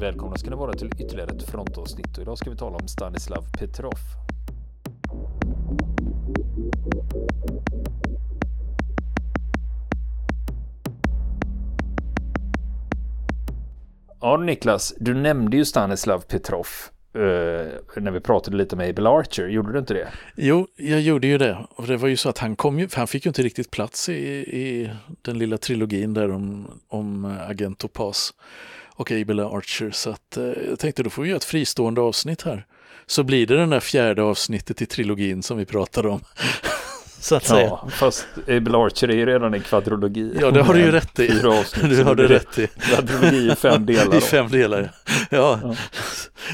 Välkomna ska ni vara till ytterligare ett frontavsnitt och idag ska vi tala om Stanislav Petrov. Ja, Niklas, du nämnde ju Stanislav Petrov eh, när vi pratade lite med Abel Archer, gjorde du inte det? Jo, jag gjorde ju det. Och det var ju så att han kom ju, för han fick ju inte riktigt plats i, i den lilla trilogin där om, om eh, Agent Topaz och Abel Archer. Så att, eh, jag tänkte då får vi göra ett fristående avsnitt här. Så blir det den där fjärde avsnittet i trilogin som vi pratade om. så att säga. Ja, fast Abel Archer är ju redan en kvadrologi. Ja, det har du ju rätt i. Fyra avsnitt. Du har det rätt i. Kvadrologi i fem delar. I fem delar, ja. ja.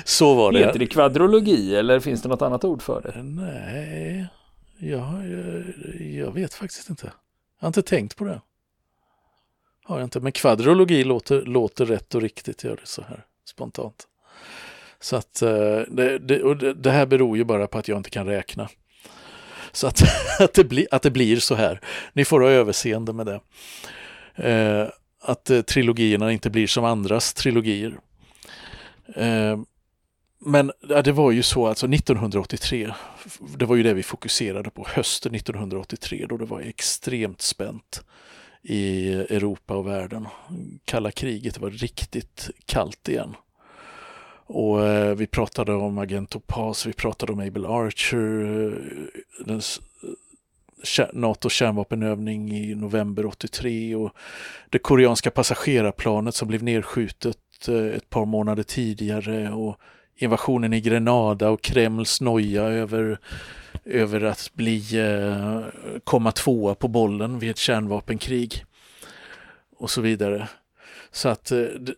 Så var det. Heter det kvadrologi eller finns det något annat ord för det? Nej, ja, jag, jag vet faktiskt inte. Jag har inte tänkt på det. Har jag inte, men kvadrologi låter, låter rätt och riktigt, gör det så här spontant. Så att eh, det, det, och det här beror ju bara på att jag inte kan räkna. Så att, att, det, bli, att det blir så här. Ni får ha överseende med det. Eh, att eh, trilogierna inte blir som andras trilogier. Eh, men ja, det var ju så alltså 1983, det var ju det vi fokuserade på, hösten 1983 då det var extremt spänt i Europa och världen. Kalla kriget var riktigt kallt igen. Och eh, vi pratade om Agent Opas, vi pratade om Abel Archer, eh, den, eh, NATO kärnvapenövning i november 83 och det koreanska passagerarplanet som blev nedskjutet ett par månader tidigare och invasionen i Grenada och Kremls noja över, över att bli, eh, komma tvåa på bollen vid ett kärnvapenkrig och så vidare. Så att eh, det,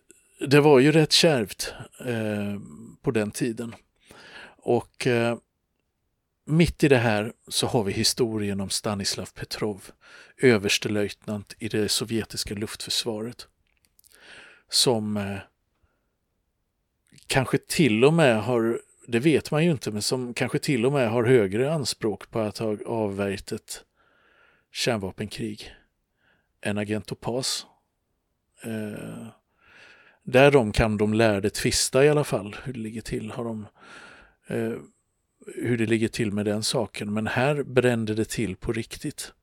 det var ju rätt kärvt eh, på den tiden. Och eh, mitt i det här så har vi historien om Stanislav Petrov, överstelöjtnant i det sovjetiska luftförsvaret. Som eh, kanske till och med har, det vet man ju inte, men som kanske till och med har högre anspråk på att ha avvärjt ett kärnvapenkrig än Agent Opas. Eh, därom kan de lärde tvista i alla fall, hur det ligger till. Har de, eh, hur det ligger till med den saken. Men här brände det till på riktigt.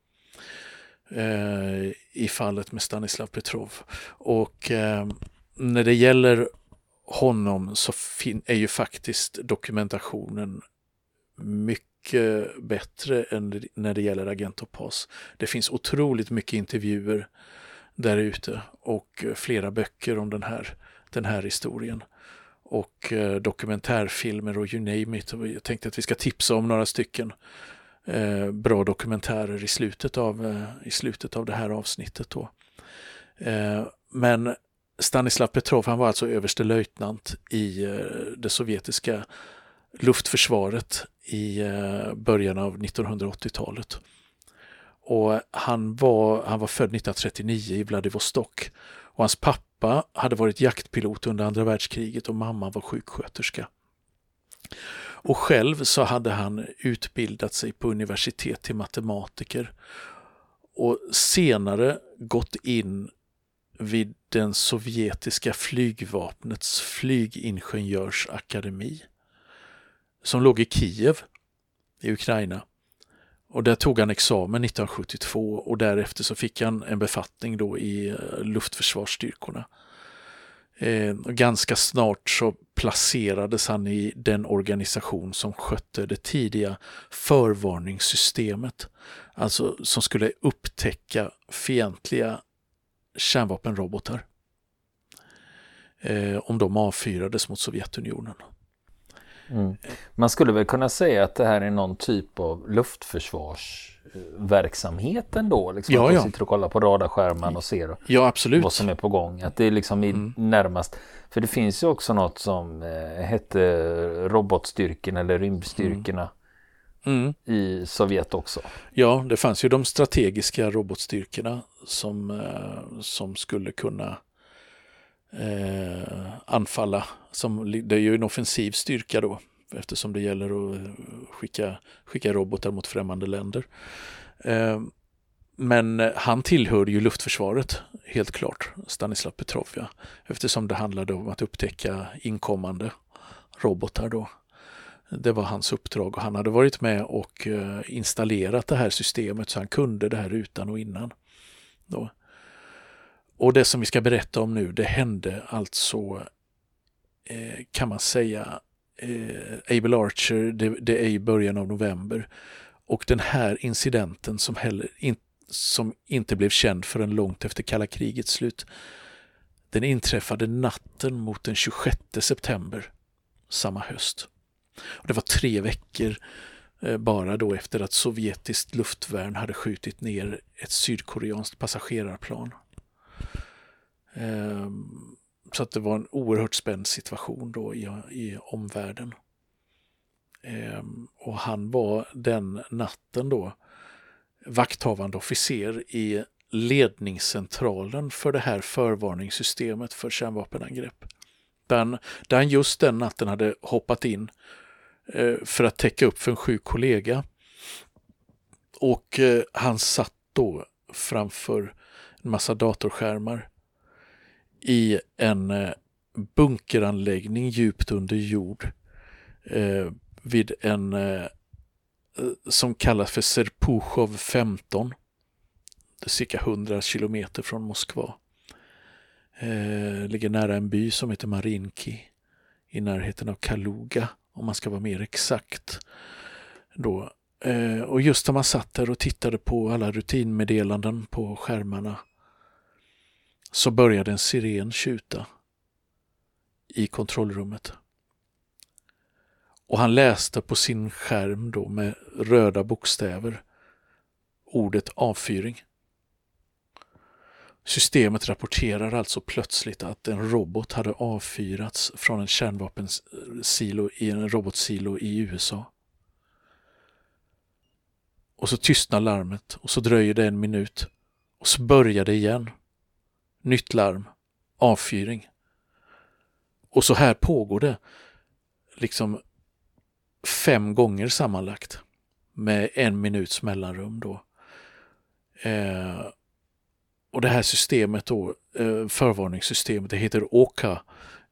Eh, I fallet med Stanislav Petrov. Och eh, när det gäller honom så är ju faktiskt dokumentationen mycket bättre än när det gäller Agent Topaz. Det finns otroligt mycket intervjuer där ute och eh, flera böcker om den här, den här historien. Och eh, dokumentärfilmer och you name it. Jag tänkte att vi ska tipsa om några stycken eh, bra dokumentärer i slutet av, eh, i slutet av det här avsnittet. Då. Eh, men Stanislav Petrov han var alltså överstelöjtnant i eh, det sovjetiska luftförsvaret i eh, början av 1980-talet. Och han var, han var född 1939 i Vladivostok. Och hans pappa hade varit jaktpilot under andra världskriget och mamma var sjuksköterska. Och själv så hade han utbildat sig på universitet till matematiker och senare gått in vid den sovjetiska flygvapnets flygingenjörsakademi som låg i Kiev i Ukraina. Och där tog han examen 1972 och därefter så fick han en befattning då i eh, luftförsvarsstyrkorna. Eh, ganska snart så placerades han i den organisation som skötte det tidiga förvarningssystemet. Alltså som skulle upptäcka fientliga kärnvapenrobotar. Eh, om de avfyrades mot Sovjetunionen. Mm. Man skulle väl kunna säga att det här är någon typ av luftförsvarsverksamhet ändå? Liksom ja, att ja. sitter och kollar på radarskärmen och ser ja, absolut. vad som är på gång. Att det är liksom mm. närmast. För det finns ju också något som eh, hette robotstyrkorna eller rymdstyrkorna. Mm. Mm. i Sovjet också. Ja, det fanns ju de strategiska robotstyrkorna som, eh, som skulle kunna eh, anfalla. Som, det är ju en offensiv styrka då eftersom det gäller att skicka, skicka robotar mot främmande länder. Eh, men eh, han tillhörde ju luftförsvaret, helt klart, Stanislav Petrov, ja, eftersom det handlade om att upptäcka inkommande robotar då. Det var hans uppdrag och han hade varit med och eh, installerat det här systemet så han kunde det här utan och innan. Då. Och det som vi ska berätta om nu, det hände alltså, eh, kan man säga, eh, Able Archer, det, det, är i början av november. Och den här incidenten som, heller in, som inte blev känd förrän långt efter kalla krigets slut, den inträffade natten mot den 26 september samma höst. Och det var tre veckor eh, bara då efter att sovjetiskt luftvärn hade skjutit ner ett sydkoreanskt passagerarplan. Ehm, så att det var en oerhört spänd situation då i, i omvärlden. Ehm, och han var den natten då vakthavande officer i ledningscentralen för det här förvarningssystemet för kärnvapenangrepp. Där han, just den natten hade hoppat in Eh, för att täcka upp för en sjuk kollega. Och eh, han satt då framför en massa datorskärmar i en eh, bunkeranläggning djupt under jord vid en som kallas för Serpuchov 15. Det är cirka 100 kilometer från Moskva. Ligger nära en by som heter Marinki i närheten av Kaluga om man ska vara mer exakt. Då. Eh, och just när man satt där och tittade på alla rutinmeddelanden på skärmarna så började en siren tjuta i kontrollrummet. Och han läste på sin skärm då med röda bokstäver ordet avfyring. Systemet rapporterar alltså plötsligt att en robot hade avfyrats från en kärnvapensilo i en robotsilo i USA. Och så tystnar larmet och så dröjer det en minut och så börjar det igen. Nytt larm, avfyring. Och så här pågår det liksom fem gånger sammanlagt med en minuts mellanrum då. Eh, och det här systemet då, eh, förvarningssystemet, det heter OKA,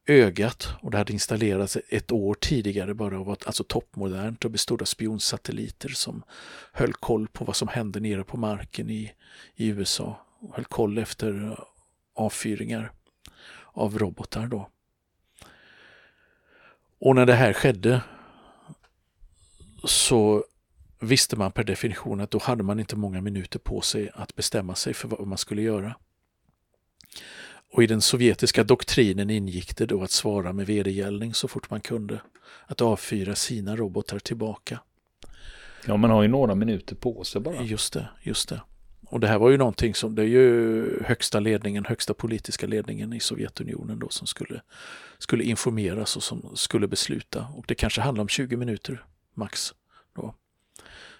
ögat och det hade installerats ett år tidigare bara och var alltså toppmodernt och bestod av spionsatelliter som höll koll på vad som hände nere på marken i, i USA. Och höll koll efter eh, avfyringar av robotar då. Och när det här skedde så visste man per definition att då hade man inte många minuter på sig att bestämma sig för vad man skulle göra. Och i den sovjetiska doktrinen ingick det då att svara med vedergällning så fort man kunde. Att avfyra sina robotar tillbaka. Ja, man har ju några minuter på sig bara. Just det, just det. Och det här var ju någonting som, det är ju högsta ledningen, högsta politiska ledningen i Sovjetunionen då som skulle, skulle informeras och som skulle besluta. Och det kanske handlar om 20 minuter max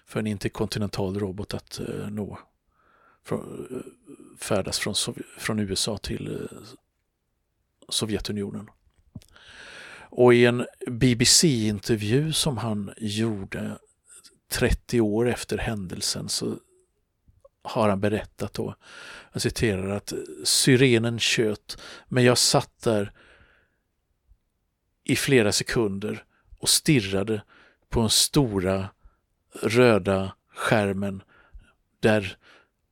för en interkontinental robot att eh, nå, färdas från, från USA till eh, Sovjetunionen. Och i en BBC-intervju som han gjorde 30 år efter händelsen så har han berättat då, jag citerar att syrenen tjöt, men jag satt där i flera sekunder och stirrade på den stora röda skärmen där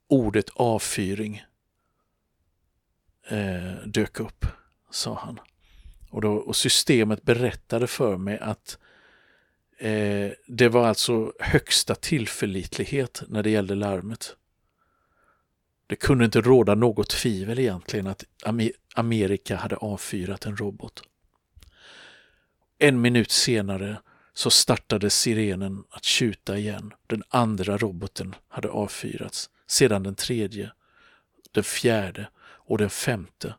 ordet avfyring eh, dök upp, sa han. Och, då, och systemet berättade för mig att eh, det var alltså högsta tillförlitlighet när det gällde larmet. Det kunde inte råda något tvivel egentligen att Amerika hade avfyrat en robot. En minut senare så startade sirenen att tjuta igen. Den andra roboten hade avfyrats, sedan den tredje, den fjärde och den femte.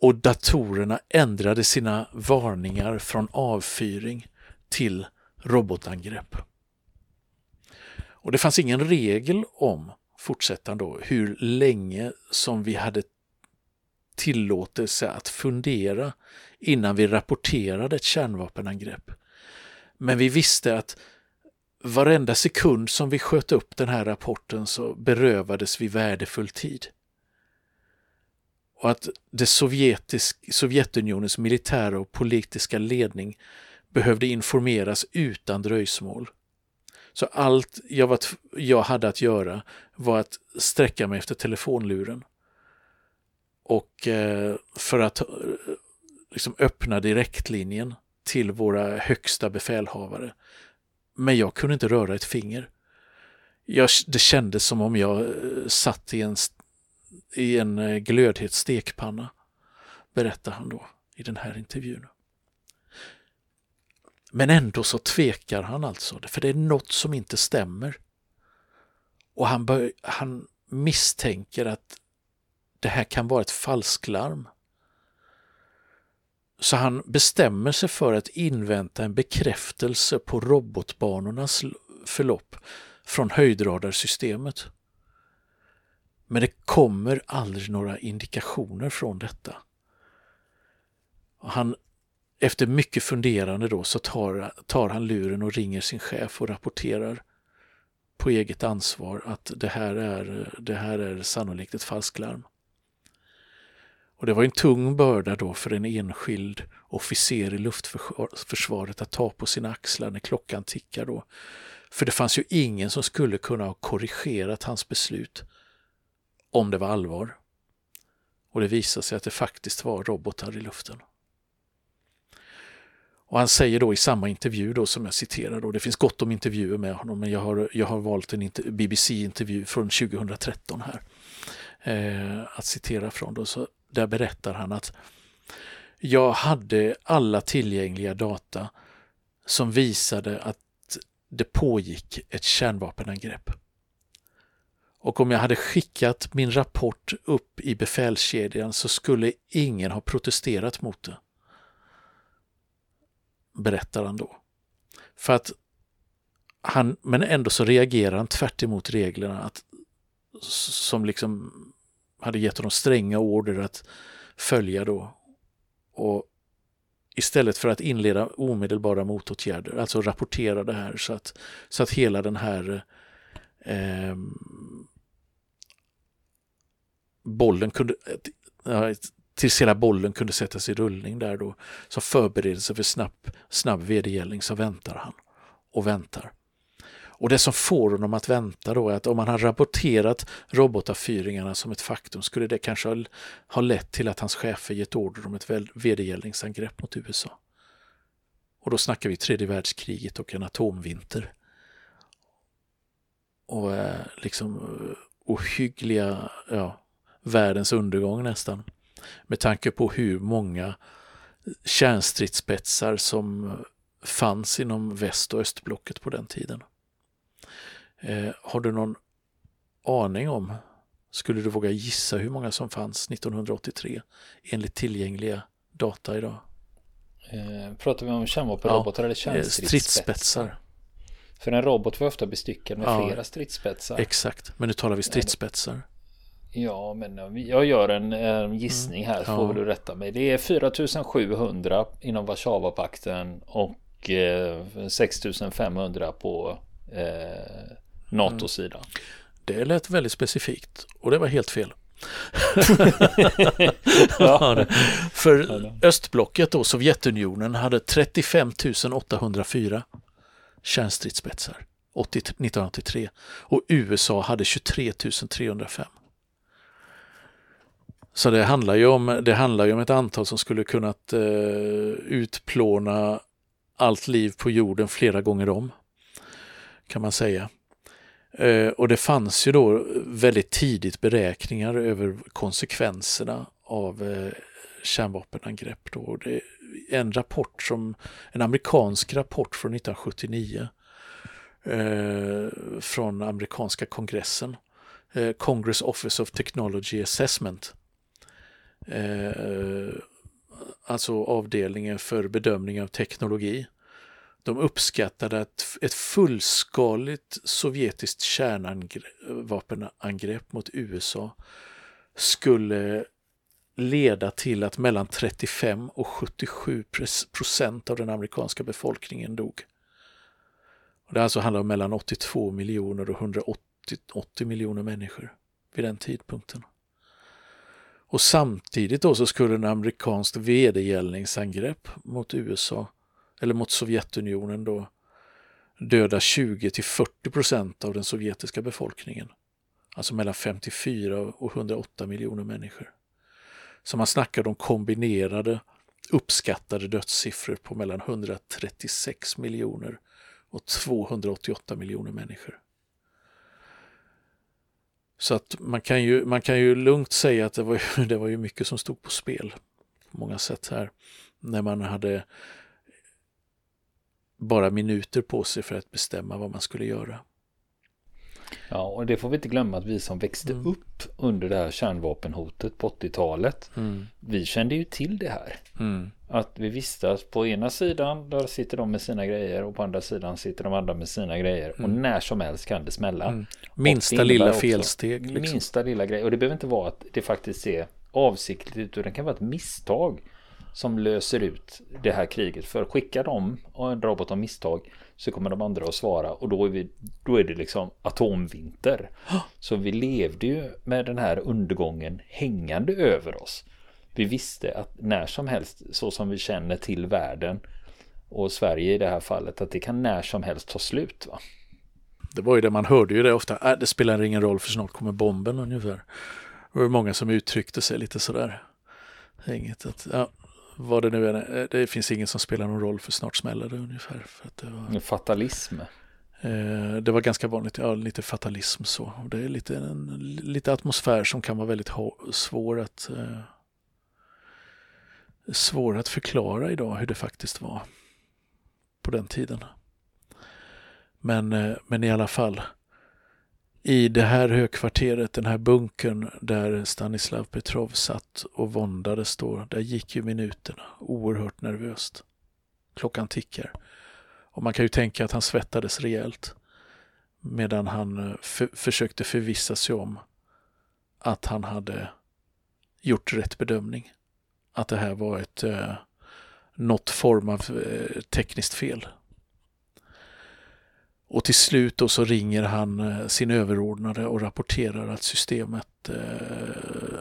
Och datorerna ändrade sina varningar från avfyring till robotangrepp. Och det fanns ingen regel om, fortsätter då, hur länge som vi hade tillåtelse att fundera innan vi rapporterade ett kärnvapenangrepp. Men vi visste att varenda sekund som vi sköt upp den här rapporten så berövades vi värdefull tid. Och att det sovjetisk, Sovjetunionens militära och politiska ledning behövde informeras utan dröjsmål. Så allt jag, var, jag hade att göra var att sträcka mig efter telefonluren. Och eh, för att eh, liksom öppna direktlinjen till våra högsta befälhavare. Men jag kunde inte röra ett finger. Jag, det kändes som om jag eh, satt i en, i en eh, glödhet stekpanna, berättar han då i den här intervjun. Men ändå så tvekar han alltså, för det är något som inte stämmer. Och han, bör, han misstänker att det här kan vara ett falsklarm. Så han bestämmer sig för att invänta en bekräftelse på robotbanornas förlopp från höjdradarsystemet. Men det kommer aldrig några indikationer från detta. Han, efter mycket funderande då så tar, tar han luren och ringer sin chef och rapporterar på eget ansvar att det här är, det här är sannolikt ett falsklarm. Och det var en tung börda då för en enskild officer i luftförsvaret att ta på sina axlar när klockan tickar då. För det fanns ju ingen som skulle kunna ha korrigerat hans beslut om det var allvar. Och det visade sig att det faktiskt var robotar i luften. Och han säger då i samma intervju då som jag citerar, då, det finns gott om intervjuer med honom, men jag har, jag har valt en BBC-intervju från 2013 här eh, att citera från. Då, så där berättar han att jag hade alla tillgängliga data som visade att det pågick ett kärnvapenangrepp. Och om jag hade skickat min rapport upp i befälskedjan så skulle ingen ha protesterat mot det. Berättar han då. För att han, men ändå så reagerar han tvärt reglerna att, som liksom hade gett honom stränga order att följa då. Och istället för att inleda omedelbara motåtgärder, alltså rapportera det här så att, så att hela den här eh, bollen kunde, tills hela bollen kunde sättas i rullning där då, som förberedelse för snabb, snabb vedergällning så väntar han och väntar. Och det som får honom att vänta då är att om han har rapporterat robotavfyringarna som ett faktum skulle det kanske ha lett till att hans chefer gett order om ett vedergällningsangrepp mot USA. Och då snackar vi tredje världskriget och en atomvinter. Och eh, liksom eh, ohyggliga, ja, världens undergång nästan. Med tanke på hur många kärnstridsspetsar som eh, fanns inom väst och östblocket på den tiden. Eh, har du någon aning om, skulle du våga gissa hur många som fanns 1983 enligt tillgängliga data idag? Eh, pratar vi om kärnvapenrobotar ja, eller eh, kärnstridsspetsar? För en robot var ofta bestyckad med ja, flera stridsspetsar. Exakt, men nu talar vi stridsspetsar. Ja, men jag gör en, en gissning här så mm, ja. får du rätta mig. Det är 4700 inom Warszawapakten och eh, 6500 på eh, NATO-sidan. Mm. Det lät väldigt specifikt och det var helt fel. ja. För östblocket då, Sovjetunionen, hade 35 804 kärnstridsspetsar 1983 och USA hade 23 305. Så det handlar ju om, det handlar om ett antal som skulle kunnat eh, utplåna allt liv på jorden flera gånger om. Kan man säga. Eh, och det fanns ju då väldigt tidigt beräkningar över konsekvenserna av eh, kärnvapenangrepp. Då. Det är en rapport som, en amerikansk rapport från 1979 eh, från amerikanska kongressen, eh, Congress Office of Technology Assessment. Eh, alltså avdelningen för bedömning av teknologi. De uppskattade att ett fullskaligt sovjetiskt kärnvapenangrepp mot USA skulle leda till att mellan 35 och 77 procent av den amerikanska befolkningen dog. Och det alltså handlar om mellan 82 miljoner och 180 miljoner människor vid den tidpunkten. Och samtidigt då så skulle en amerikanskt vedergällningsangrepp mot USA eller mot Sovjetunionen då döda 20 till 40 procent av den sovjetiska befolkningen. Alltså mellan 54 och 108 miljoner människor. Så man snackar om kombinerade uppskattade dödssiffror på mellan 136 miljoner och 288 miljoner människor. Så att man kan ju, man kan ju lugnt säga att det var, ju, det var ju mycket som stod på spel på många sätt här. När man hade bara minuter på sig för att bestämma vad man skulle göra. Ja, och det får vi inte glömma att vi som växte mm. upp under det här kärnvapenhotet på 80-talet, mm. vi kände ju till det här. Mm. Att vi visste att på ena sidan där sitter de med sina grejer och på andra sidan sitter de andra med sina grejer. Och mm. när som helst kan det smälla. Mm. Minsta lilla felsteg. Liksom. Minsta lilla grej. Och det behöver inte vara att det faktiskt är avsiktligt utan det kan vara ett misstag som löser ut det här kriget. För skickar de en robot av misstag så kommer de andra att svara och då är, vi, då är det liksom atomvinter. Så vi levde ju med den här undergången hängande över oss. Vi visste att när som helst, så som vi känner till världen och Sverige i det här fallet, att det kan när som helst ta slut. Va? Det var ju det man hörde ju det ofta, äh, det spelar ingen roll för snart kommer bomben ungefär. Det var många som uttryckte sig lite sådär. Inget att, ja, vad det nu är, eh, det finns ingen som spelar någon roll för snart smäller det ungefär. För att det var, Fatalism? Eh, det var ganska vanligt, ja lite fatalism så. Och det är lite, en, lite atmosfär som kan vara väldigt svår att eh, svår att förklara idag hur det faktiskt var på den tiden. Men, eh, men i alla fall, i det här högkvarteret, den här bunkern där Stanislav Petrov satt och våndades då, där gick ju minuterna oerhört nervöst. Klockan tickar. Och man kan ju tänka att han svettades rejält medan han eh, för, försökte förvissa sig om att han hade gjort rätt bedömning. Att det här var ett eh, något form av eh, tekniskt fel. Och till slut då så ringer han eh, sin överordnade och rapporterar att systemet eh,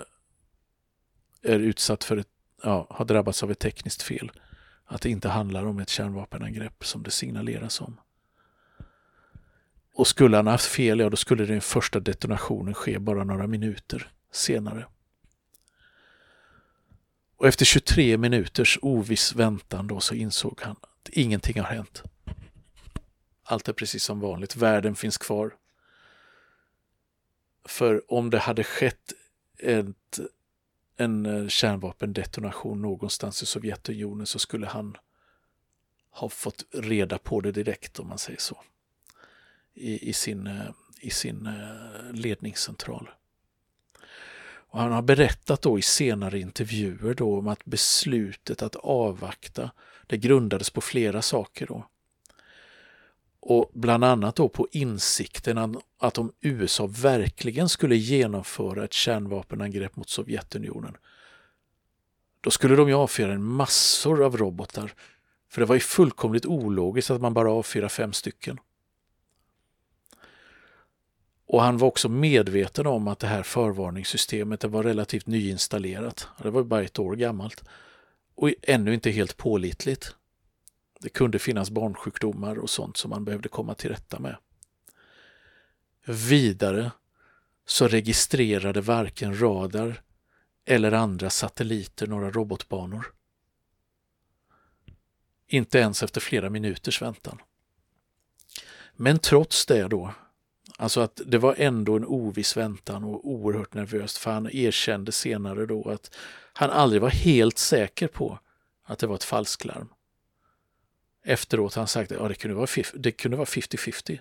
är utsatt för ett, ja, har drabbats av ett tekniskt fel. Att det inte handlar om ett kärnvapenangrepp som det signaleras om. Och skulle han haft fel, ja då skulle den första detonationen ske bara några minuter senare. Och efter 23 minuters oviss väntan då så insåg han att ingenting har hänt. Allt är precis som vanligt. Världen finns kvar. För om det hade skett ett, en eh, kärnvapendetonation någonstans i Sovjetunionen så skulle han ha fått reda på det direkt om man säger så. I, i sin, eh, i sin eh, ledningscentral. Och han har berättat då i senare intervjuer då om att beslutet att avvakta, det grundades på flera saker. Då. Och bland annat då på insikten att om USA verkligen skulle genomföra ett kärnvapenangrepp mot Sovjetunionen, då skulle de ju avfyra en massor av robotar. För det var ju fullkomligt ologiskt att man bara avfyrar fem stycken. Och han var också medveten om att det här förvarningssystemet det var relativt nyinstallerat. Det var bara ett år gammalt och ännu inte helt pålitligt. Det kunde finnas barnsjukdomar och sånt som man behövde komma till rätta med. Vidare så registrerade varken radar eller andra satelliter några robotbanor. Inte ens efter flera minuters väntan. Men trots det då, alltså att det var ändå en oviss väntan och oerhört nervöst för han erkände senare då att han aldrig var helt säker på att det var ett falsklarm efteråt har han sagt att ja, det kunde vara 50-50.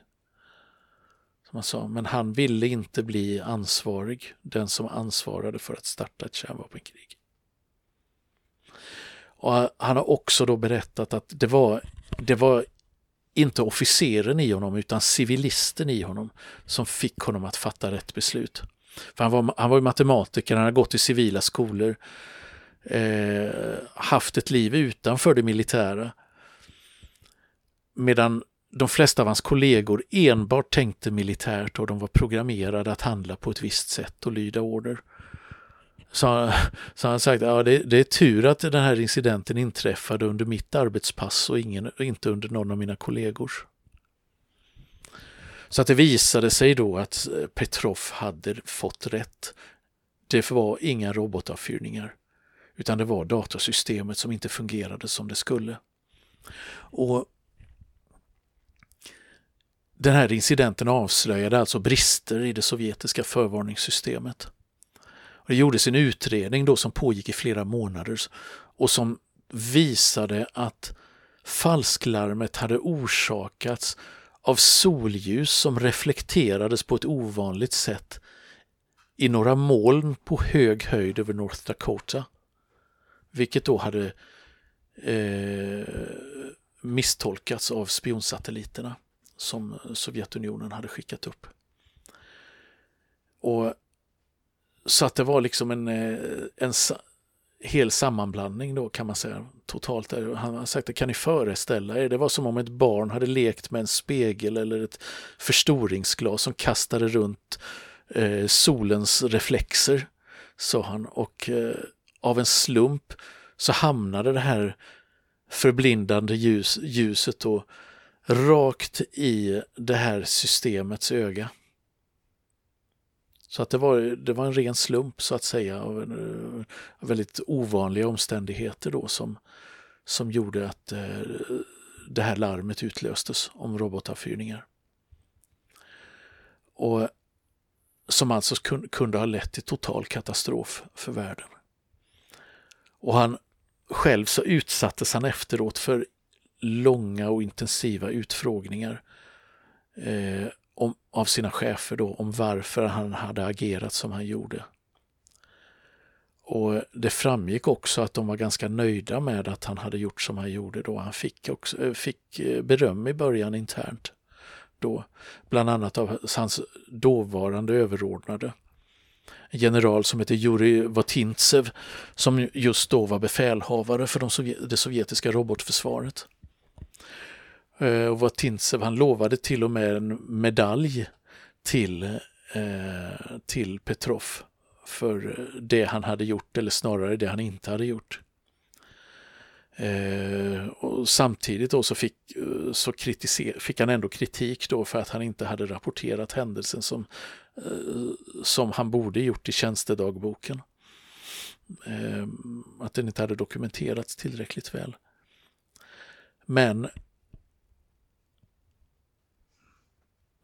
Som han sa, men han ville inte bli ansvarig, den som ansvarade för att starta ett kärnvapenkrig. Och han har också då berättat att det var, det var inte officeren i honom utan civilisten i honom som fick honom att fatta rätt beslut. För han var, han var matematiker, han hade gått i civila skolor, eh, haft ett liv utanför det militära Medan de flesta av hans kollegor enbart tänkte militärt och de var programmerade att handla på ett visst sätt och lyda order. Så, så han sagt ja, det, det är tur att den här incidenten inträffade under mitt arbetspass och ingen, inte under någon av mina kollegors. Så att det visade sig då att eh, Petrov hade fått rätt. Det var inga robotavfyrningar, utan det var datorsystemet som inte fungerade som det skulle. Och den här incidenten avslöjade alltså brister i det sovjetiska förvarningssystemet. Det gjordes en utredning då som pågick i flera månader och som visade att falsklarmet hade orsakats av solljus som reflekterades på ett ovanligt sätt i några moln på hög höjd över North Dakota. Vilket då hade eh, misstolkats av spionsatelliterna som Sovjetunionen hade skickat upp. Och Så att det var liksom en, eh, en hel sammanblandning då kan man säga totalt. Han har sagt det kan ni föreställa er, det var som om ett barn hade lekt med en spegel eller ett förstoringsglas som kastade runt eh, solens reflexer, sa han. Och eh, av en slump så hamnade det här förblindande ljus, ljuset då rakt i det här systemets öga. Så att det var, det var en ren slump så att säga av, eh, väldigt ovanliga omständigheter då som, som gjorde att eh, det här larmet utlöstes om robotavfyrningar. Och som alltså kunde ha lett till total katastrof för världen. Och han själv så utsattes han efteråt för långa och intensiva utfrågningar eh, om, av sina chefer då om varför han hade agerat som han gjorde. Och Det framgick också att de var ganska nöjda med att han hade gjort som han gjorde då. Han fick, också, eh, fick eh, beröm i början internt. Då, bland annat av hans dåvarande överordnade. En general som heter Jurij Vatintsev, som just då var befälhavare för de sovjet det sovjetiska robotförsvaret. Eh, och var Tintsev, han lovade till och med en medalj till, eh, till Petrov för det han hade gjort, eller snarare det han inte hade gjort. Eh, och samtidigt då så, fick, eh, så fick han ändå kritik då för att han inte hade rapporterat händelsen som, eh, som han borde gjort i tjänstedagboken. Eh, att den inte hade dokumenterats tillräckligt väl. Men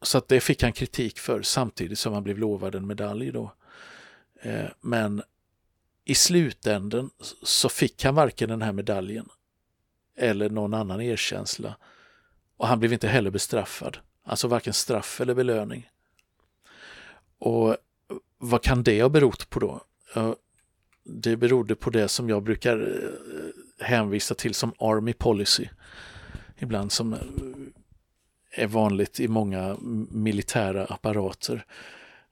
Så att det fick han kritik för samtidigt som han blev lovad en medalj då. Eh, men i slutänden så fick han varken den här medaljen eller någon annan erkänsla. Och han blev inte heller bestraffad. Alltså varken straff eller belöning. Och vad kan det ha berott på då? Det berodde på det som jag brukar eh, hänvisa till som Army Policy. Ibland som eh, är vanligt i många militära apparater.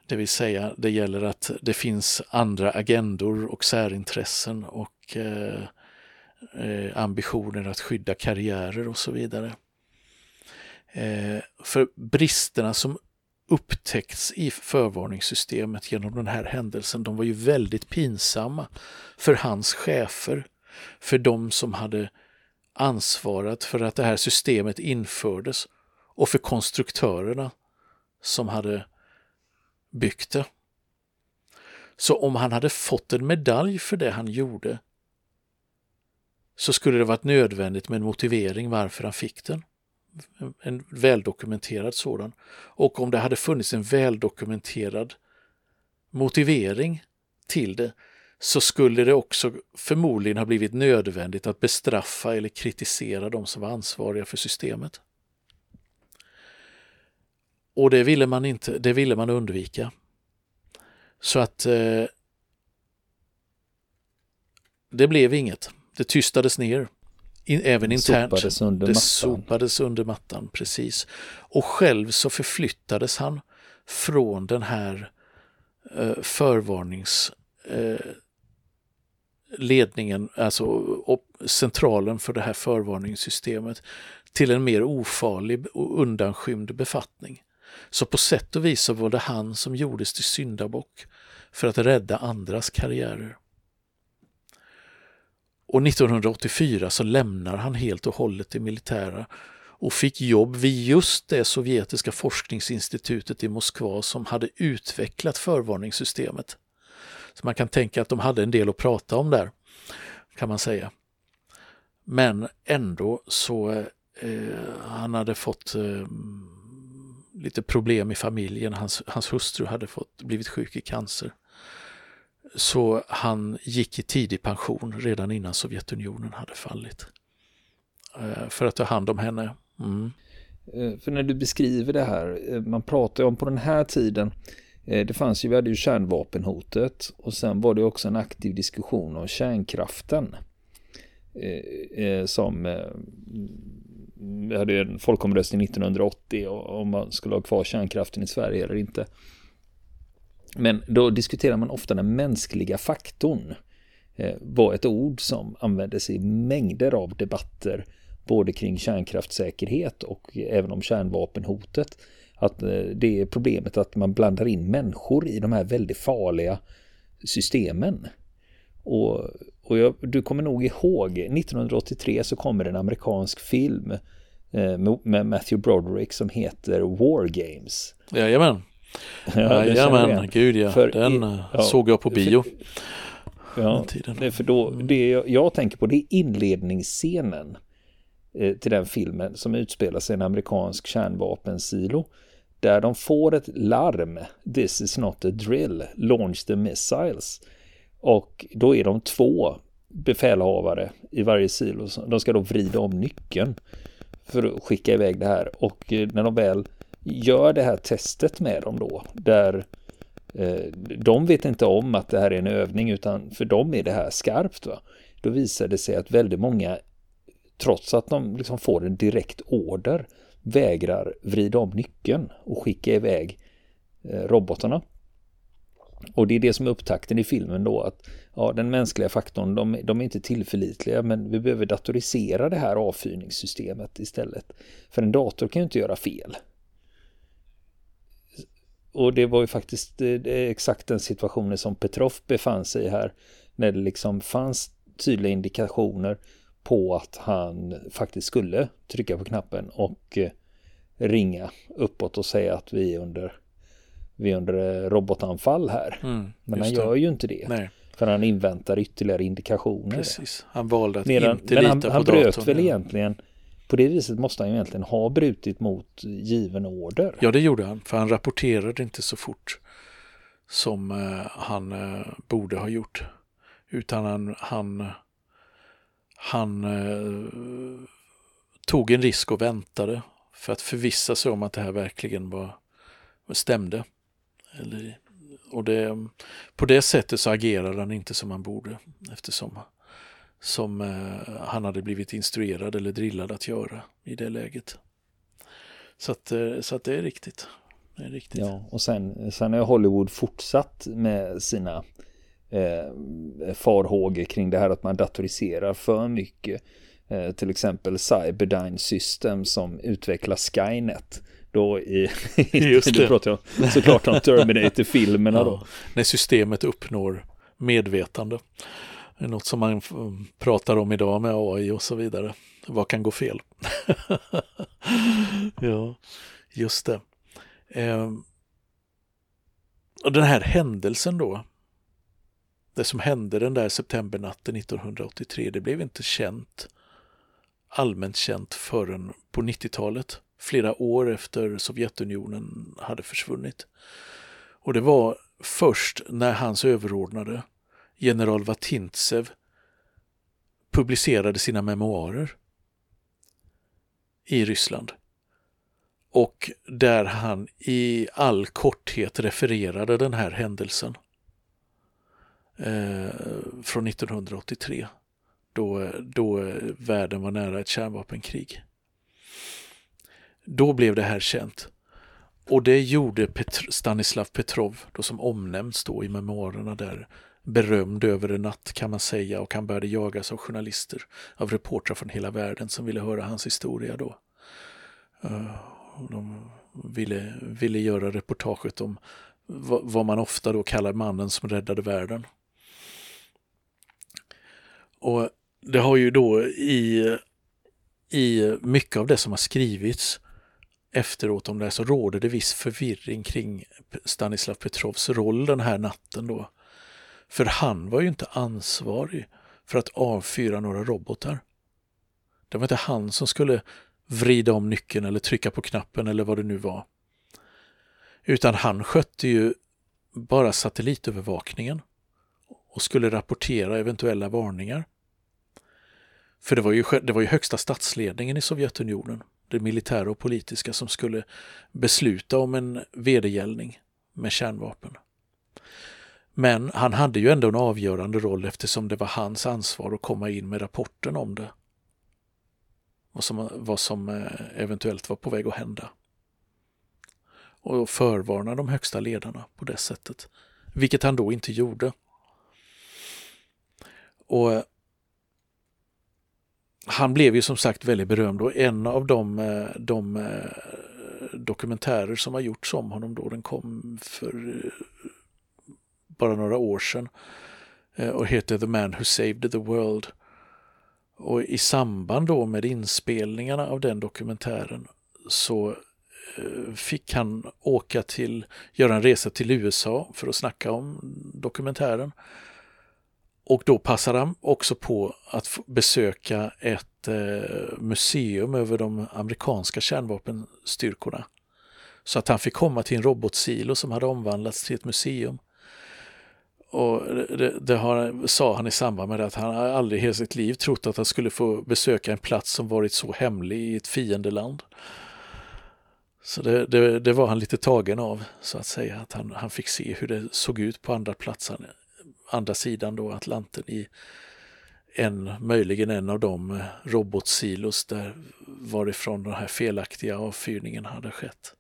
Det vill säga, det gäller att det finns andra agendor och särintressen och eh, eh, ambitioner att skydda karriärer och så vidare. Eh, för bristerna som upptäckts i förvarningssystemet genom den här händelsen, de var ju väldigt pinsamma för hans chefer, för de som hade ansvarat för att det här systemet infördes och för konstruktörerna som hade byggt det. Så om han hade fått en medalj för det han gjorde så skulle det varit nödvändigt med en motivering varför han fick den. En väldokumenterad sådan. Och om det hade funnits en väldokumenterad motivering till det så skulle det också förmodligen ha blivit nödvändigt att bestraffa eller kritisera de som var ansvariga för systemet. Och det ville man inte, det ville man undvika. Så att eh, det blev inget. Det tystades ner. In, även internt. Sopades under det mattan. sopades under mattan, precis. Och själv så förflyttades han från den här eh, förvarningsledningen, eh, alltså centralen för det här förvarningssystemet till en mer ofarlig och undanskymd befattning. Så på sätt och vis så var det han som gjordes till syndabock för att rädda andras karriärer. Och 1984 så lämnar han helt och hållet det militära och fick jobb vid just det sovjetiska forskningsinstitutet i Moskva som hade utvecklat förvarningssystemet. Så man kan tänka att de hade en del att prata om där, kan man säga. Men ändå så eh, han hade fått eh, lite problem i familjen. Hans, hans hustru hade fått, blivit sjuk i cancer. Så han gick i tidig pension redan innan Sovjetunionen hade fallit. Eh, för att ta hand om henne. Mm. Eh, för när du beskriver det här, eh, man pratar ju om på den här tiden, det fanns ju, vi hade ju kärnvapenhotet och sen var det också en aktiv diskussion om kärnkraften. Som vi hade en folkomröstning 1980 om man skulle ha kvar kärnkraften i Sverige eller inte. Men då diskuterar man ofta den mänskliga faktorn. Eh, Var ett ord som användes i mängder av debatter både kring kärnkraftssäkerhet och även om kärnvapenhotet. Att eh, det är problemet att man blandar in människor i de här väldigt farliga systemen. Och, och jag, du kommer nog ihåg 1983 så kommer en amerikansk film eh, med Matthew Broderick som heter War Games. Jajamän. Ja, Jajamän, gud ja. För den i, ja, såg jag på bio. För, ja, det för då, det jag, jag tänker på det är inledningsscenen eh, till den filmen som utspelar sig i en amerikansk kärnvapensilo. Där de får ett larm, this is not a drill, launch the missiles. Och då är de två befälhavare i varje silo. De ska då vrida om nyckeln för att skicka iväg det här. Och eh, när de väl gör det här testet med dem då, där eh, de vet inte om att det här är en övning, utan för dem är det här skarpt. Va? Då visar det sig att väldigt många, trots att de liksom får en direkt order, vägrar vrida om nyckeln och skicka iväg eh, robotarna. Och det är det som är upptakten i filmen då att ja, den mänskliga faktorn, de, de är inte tillförlitliga men vi behöver datorisera det här avfyrningssystemet istället. För en dator kan ju inte göra fel. Och det var ju faktiskt eh, exakt den situationen som Petrov befann sig i här. När det liksom fanns tydliga indikationer på att han faktiskt skulle trycka på knappen och eh, ringa uppåt och säga att vi är under, vi under robotanfall här. Mm, Men han gör det. ju inte det. Nej. För han inväntar ytterligare indikationer. Precis, han valde att Medan, inte lita han, på han datorn. Bröt väl egentligen på det viset måste han ju egentligen ha brutit mot given order. Ja, det gjorde han, för han rapporterade inte så fort som eh, han eh, borde ha gjort. Utan han, han, han eh, tog en risk och väntade för att förvissa sig om att det här verkligen var, stämde. Eller, och det, på det sättet så agerade han inte som han borde eftersom som eh, han hade blivit instruerad eller drillad att göra i det läget. Så att, eh, så att det är riktigt. Det är riktigt. Ja, och sen, sen har Hollywood fortsatt med sina eh, farhågor kring det här att man datoriserar för mycket. Eh, till exempel Cyberdyne System som utvecklar Skynet. Då i, Just det. pratar jag såklart om Terminator-filmerna ja, då. När systemet uppnår medvetande. Det är något som man pratar om idag med AI och så vidare. Vad kan gå fel? ja, just det. Eh, och den här händelsen då, det som hände den där septembernatten 1983, det blev inte känt, allmänt känt förrän på 90-talet, flera år efter Sovjetunionen hade försvunnit. Och det var först när hans överordnade general Vatintsev publicerade sina memoarer i Ryssland. Och där han i all korthet refererade den här händelsen eh, från 1983 då, då världen var nära ett kärnvapenkrig. Då blev det här känt. Och det gjorde Petr Stanislav Petrov, då som omnämns då i memoarerna där, berömd över en natt kan man säga och han började jagas av journalister, av reportrar från hela världen som ville höra hans historia då. Eh, de ville, ville göra reportaget om vad man ofta då kallar mannen som räddade världen. Och det har ju då i, i mycket av det som har skrivits efteråt om det så råder det viss förvirring kring Stanislav Petrovs roll den här natten då. För han var ju inte ansvarig för att avfyra några robotar. Det var inte han som skulle vrida om nyckeln eller trycka på knappen eller vad det nu var. Utan han skötte ju bara satellitövervakningen och skulle rapportera eventuella varningar. För det var ju, det var ju högsta statsledningen i Sovjetunionen, det militära och politiska, som skulle besluta om en vedergällning med kärnvapen. Men han hade ju ändå en avgörande roll eftersom det var hans ansvar att komma in med rapporten om det. Vad som, vad som eh, eventuellt var på väg att hända. Och förvarna de högsta ledarna på det sättet. Vilket han då inte gjorde. Och eh, han blev ju som sagt väldigt berömd och en av eh, de, de dokumentärer som har gjorts om honom då, den kom för eh, bara några år sedan och heter The Man Who Saved the World. Och i samband då med inspelningarna av den dokumentären så fick han åka till, göra en resa till USA för att snacka om dokumentären. Och då passade han också på att besöka ett eh, museum över de amerikanska kärnvapenstyrkorna. Så att han fick komma till en robotsilo som hade omvandlats till ett museum. Och det, det har, sa han i samband med det att han aldrig i hela sitt liv trott att han skulle få besöka en plats som varit så hemlig i ett fiendeland. Så det, det, det, var han lite tagen av, så att säga, att han, han fick se hur det såg ut på andra platsen, andra sidan då Atlanten i en, möjligen en av de eh, robotsilos där varifrån den här felaktiga avfyrningen hade skett.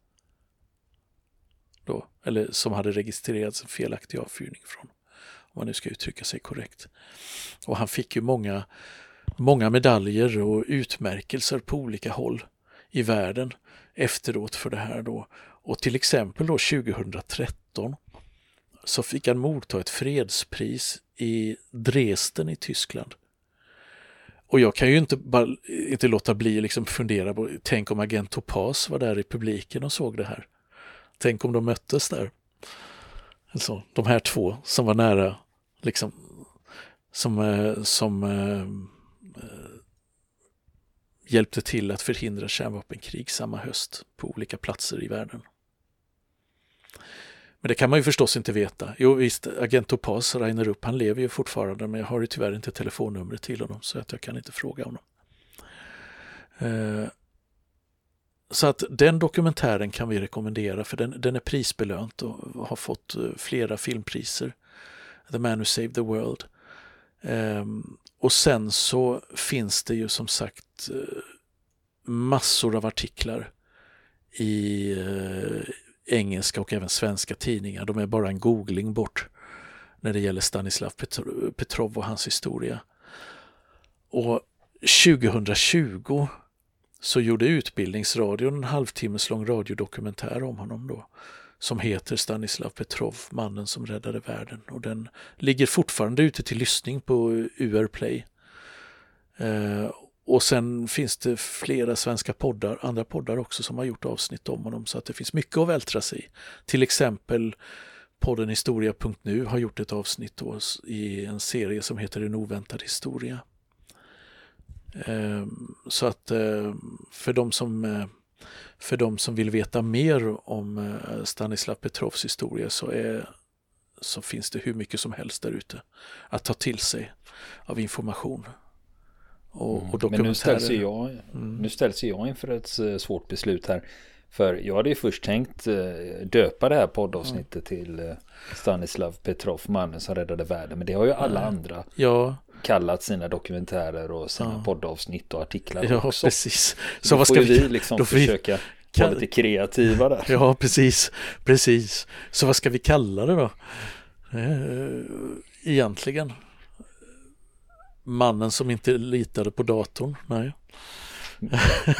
Då, eller som hade registrerats en felaktig avfyrning från om man nu ska uttrycka sig korrekt. Och han fick ju många, många medaljer och utmärkelser på olika håll i världen efteråt för det här då. Och till exempel då 2013 så fick han motta ett fredspris i Dresden i Tyskland. Och jag kan ju inte, bara, inte låta bli liksom fundera på, tänk om agent Topaz var där i publiken och såg det här. Tänk om de möttes där. Alltså, de här två som var nära, liksom, som, eh, som eh, hjälpte till att förhindra kärnvapenkrig samma höst på olika platser i världen. Men det kan man ju förstås inte veta. Jo visst, agent Topaz, Rainer Upp, han lever ju fortfarande men jag har ju tyvärr inte telefonnumret till honom så att jag kan inte fråga honom. Eh, så att den dokumentären kan vi rekommendera för den, den är prisbelönt och har fått eh, flera filmpriser. The Man Who Saved the World. Ehm, och sen så finns det ju som sagt eh, massor av artiklar i eh, engelska och även svenska tidningar. De är bara en googling bort när det gäller Stanislav Petrov och hans historia. Och 2020 så gjorde Utbildningsradion en halvtimmes lång radiodokumentär om honom då som heter Stanislav Petrov, mannen som räddade världen. Och den ligger fortfarande ute till lyssning på UR Play. Eh, och sen finns det flera svenska poddar, andra poddar också som har gjort avsnitt om honom så att det finns mycket att vältra sig i. Till exempel podden Historia.nu har gjort ett avsnitt då i en serie som heter En oväntad historia. Ehm, så att eh, för de som eh, för de som vill veta mer om eh, Stanislav Petrovs historia så, är, så finns det hur mycket som helst där ute att ta till sig av information. Och, och mm. Men nu ställs, jag, mm. nu ställs jag inför ett svårt beslut här. För jag hade ju först tänkt döpa det här poddavsnittet mm. till Stanislav Petrov, mannen som räddade världen. Men det har ju alla andra ja kallat sina dokumentärer och sina ja. poddavsnitt och artiklar ja, också. precis. Så då vad ska vi, vi liksom då försöka vi, vara lite kreativa där. Ja, precis, precis. Så vad ska vi kalla det då? Eh, egentligen? Mannen som inte litade på datorn? Nej.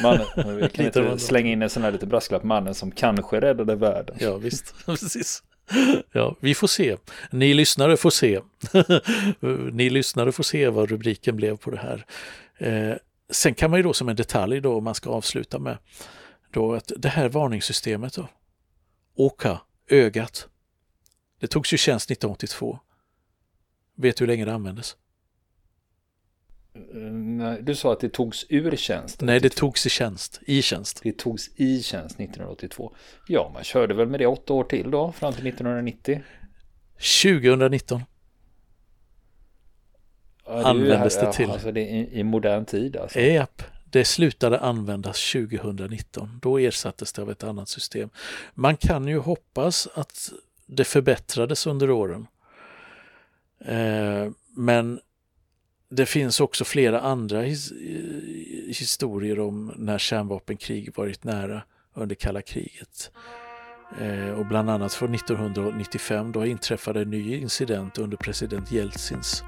Mannen, vi kan inte slänga in en sån här lite brasklapp. Mannen som kanske räddade världen. Ja, visst. Precis. Ja, vi får se. Ni lyssnare får se. Ni lyssnare får se vad rubriken blev på det här. Eh, sen kan man ju då som en detalj då, om man ska avsluta med, då att det här varningssystemet då, Oka, ögat, det togs ju tjänst 1982. Vet du hur länge det användes? Nej, du sa att det togs ur tjänst. Nej, det togs i tjänst. I tjänst. Det togs i tjänst 1982. Ja, man körde väl med det åtta år till då, fram till 1990. 2019. Ja, det Användes här, det till. Alltså det i, i modern tid alltså. Japp, det slutade användas 2019. Då ersattes det av ett annat system. Man kan ju hoppas att det förbättrades under åren. Eh, men det finns också flera andra his eh, historier om när kärnvapenkrig varit nära under kalla kriget. Eh, och bland annat från 1995 då inträffade en ny incident under president Jeltsins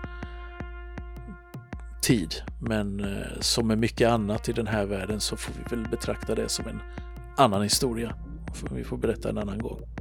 tid. Men eh, som med mycket annat i den här världen så får vi väl betrakta det som en annan historia. Vi får berätta en annan gång.